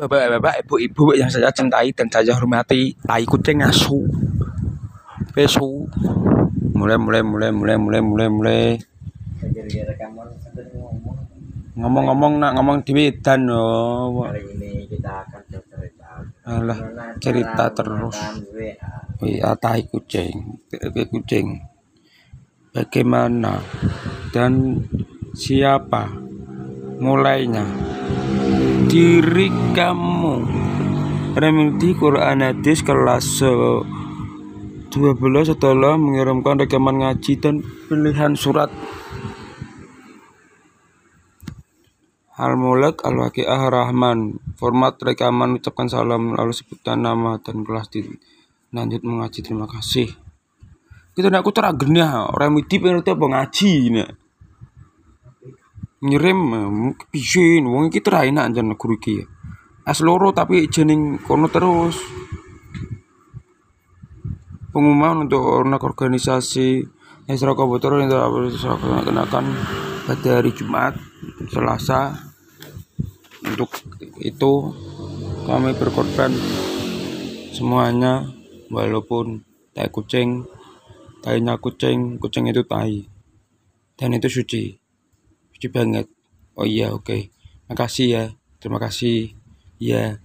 Bapak-bapak, ibu-ibu yang saya cintai dan saya hormati, tai kucing asu. Pesu. Mulai mulai mulai mulai mulai mulai mulai. Ngomong-ngomong nak ngomong di Medan oh. Hari ini kita akan bercerita. Alah, cerita terus. Iya, tai kucing, tai kucing. Bagaimana dan siapa mulainya? Diri kamu. Remedi Quran Hadis kelas eh, 12 setelah mengirimkan rekaman ngaji dan pilihan surat. Al-Mulk Al-Waqiah Rahman. Format rekaman ucapkan salam lalu sebutkan nama dan kelas di lanjut mengaji. Terima kasih. Kita nak aku terang genah remedi pengen apa ngaji ini eh, pisin wong iki terai nak jan guru iki as loro tapi jening kono terus. Pengumuman untuk ornak organisasi Esra Kabupaten yang kenakan pada hari Jumat Selasa. Untuk itu kami berkorban semuanya walaupun tai kucing tainya kucing kucing itu tai. Dan itu suci suci banget. Oh iya oke. Okay. makasih ya. Terima kasih. Ya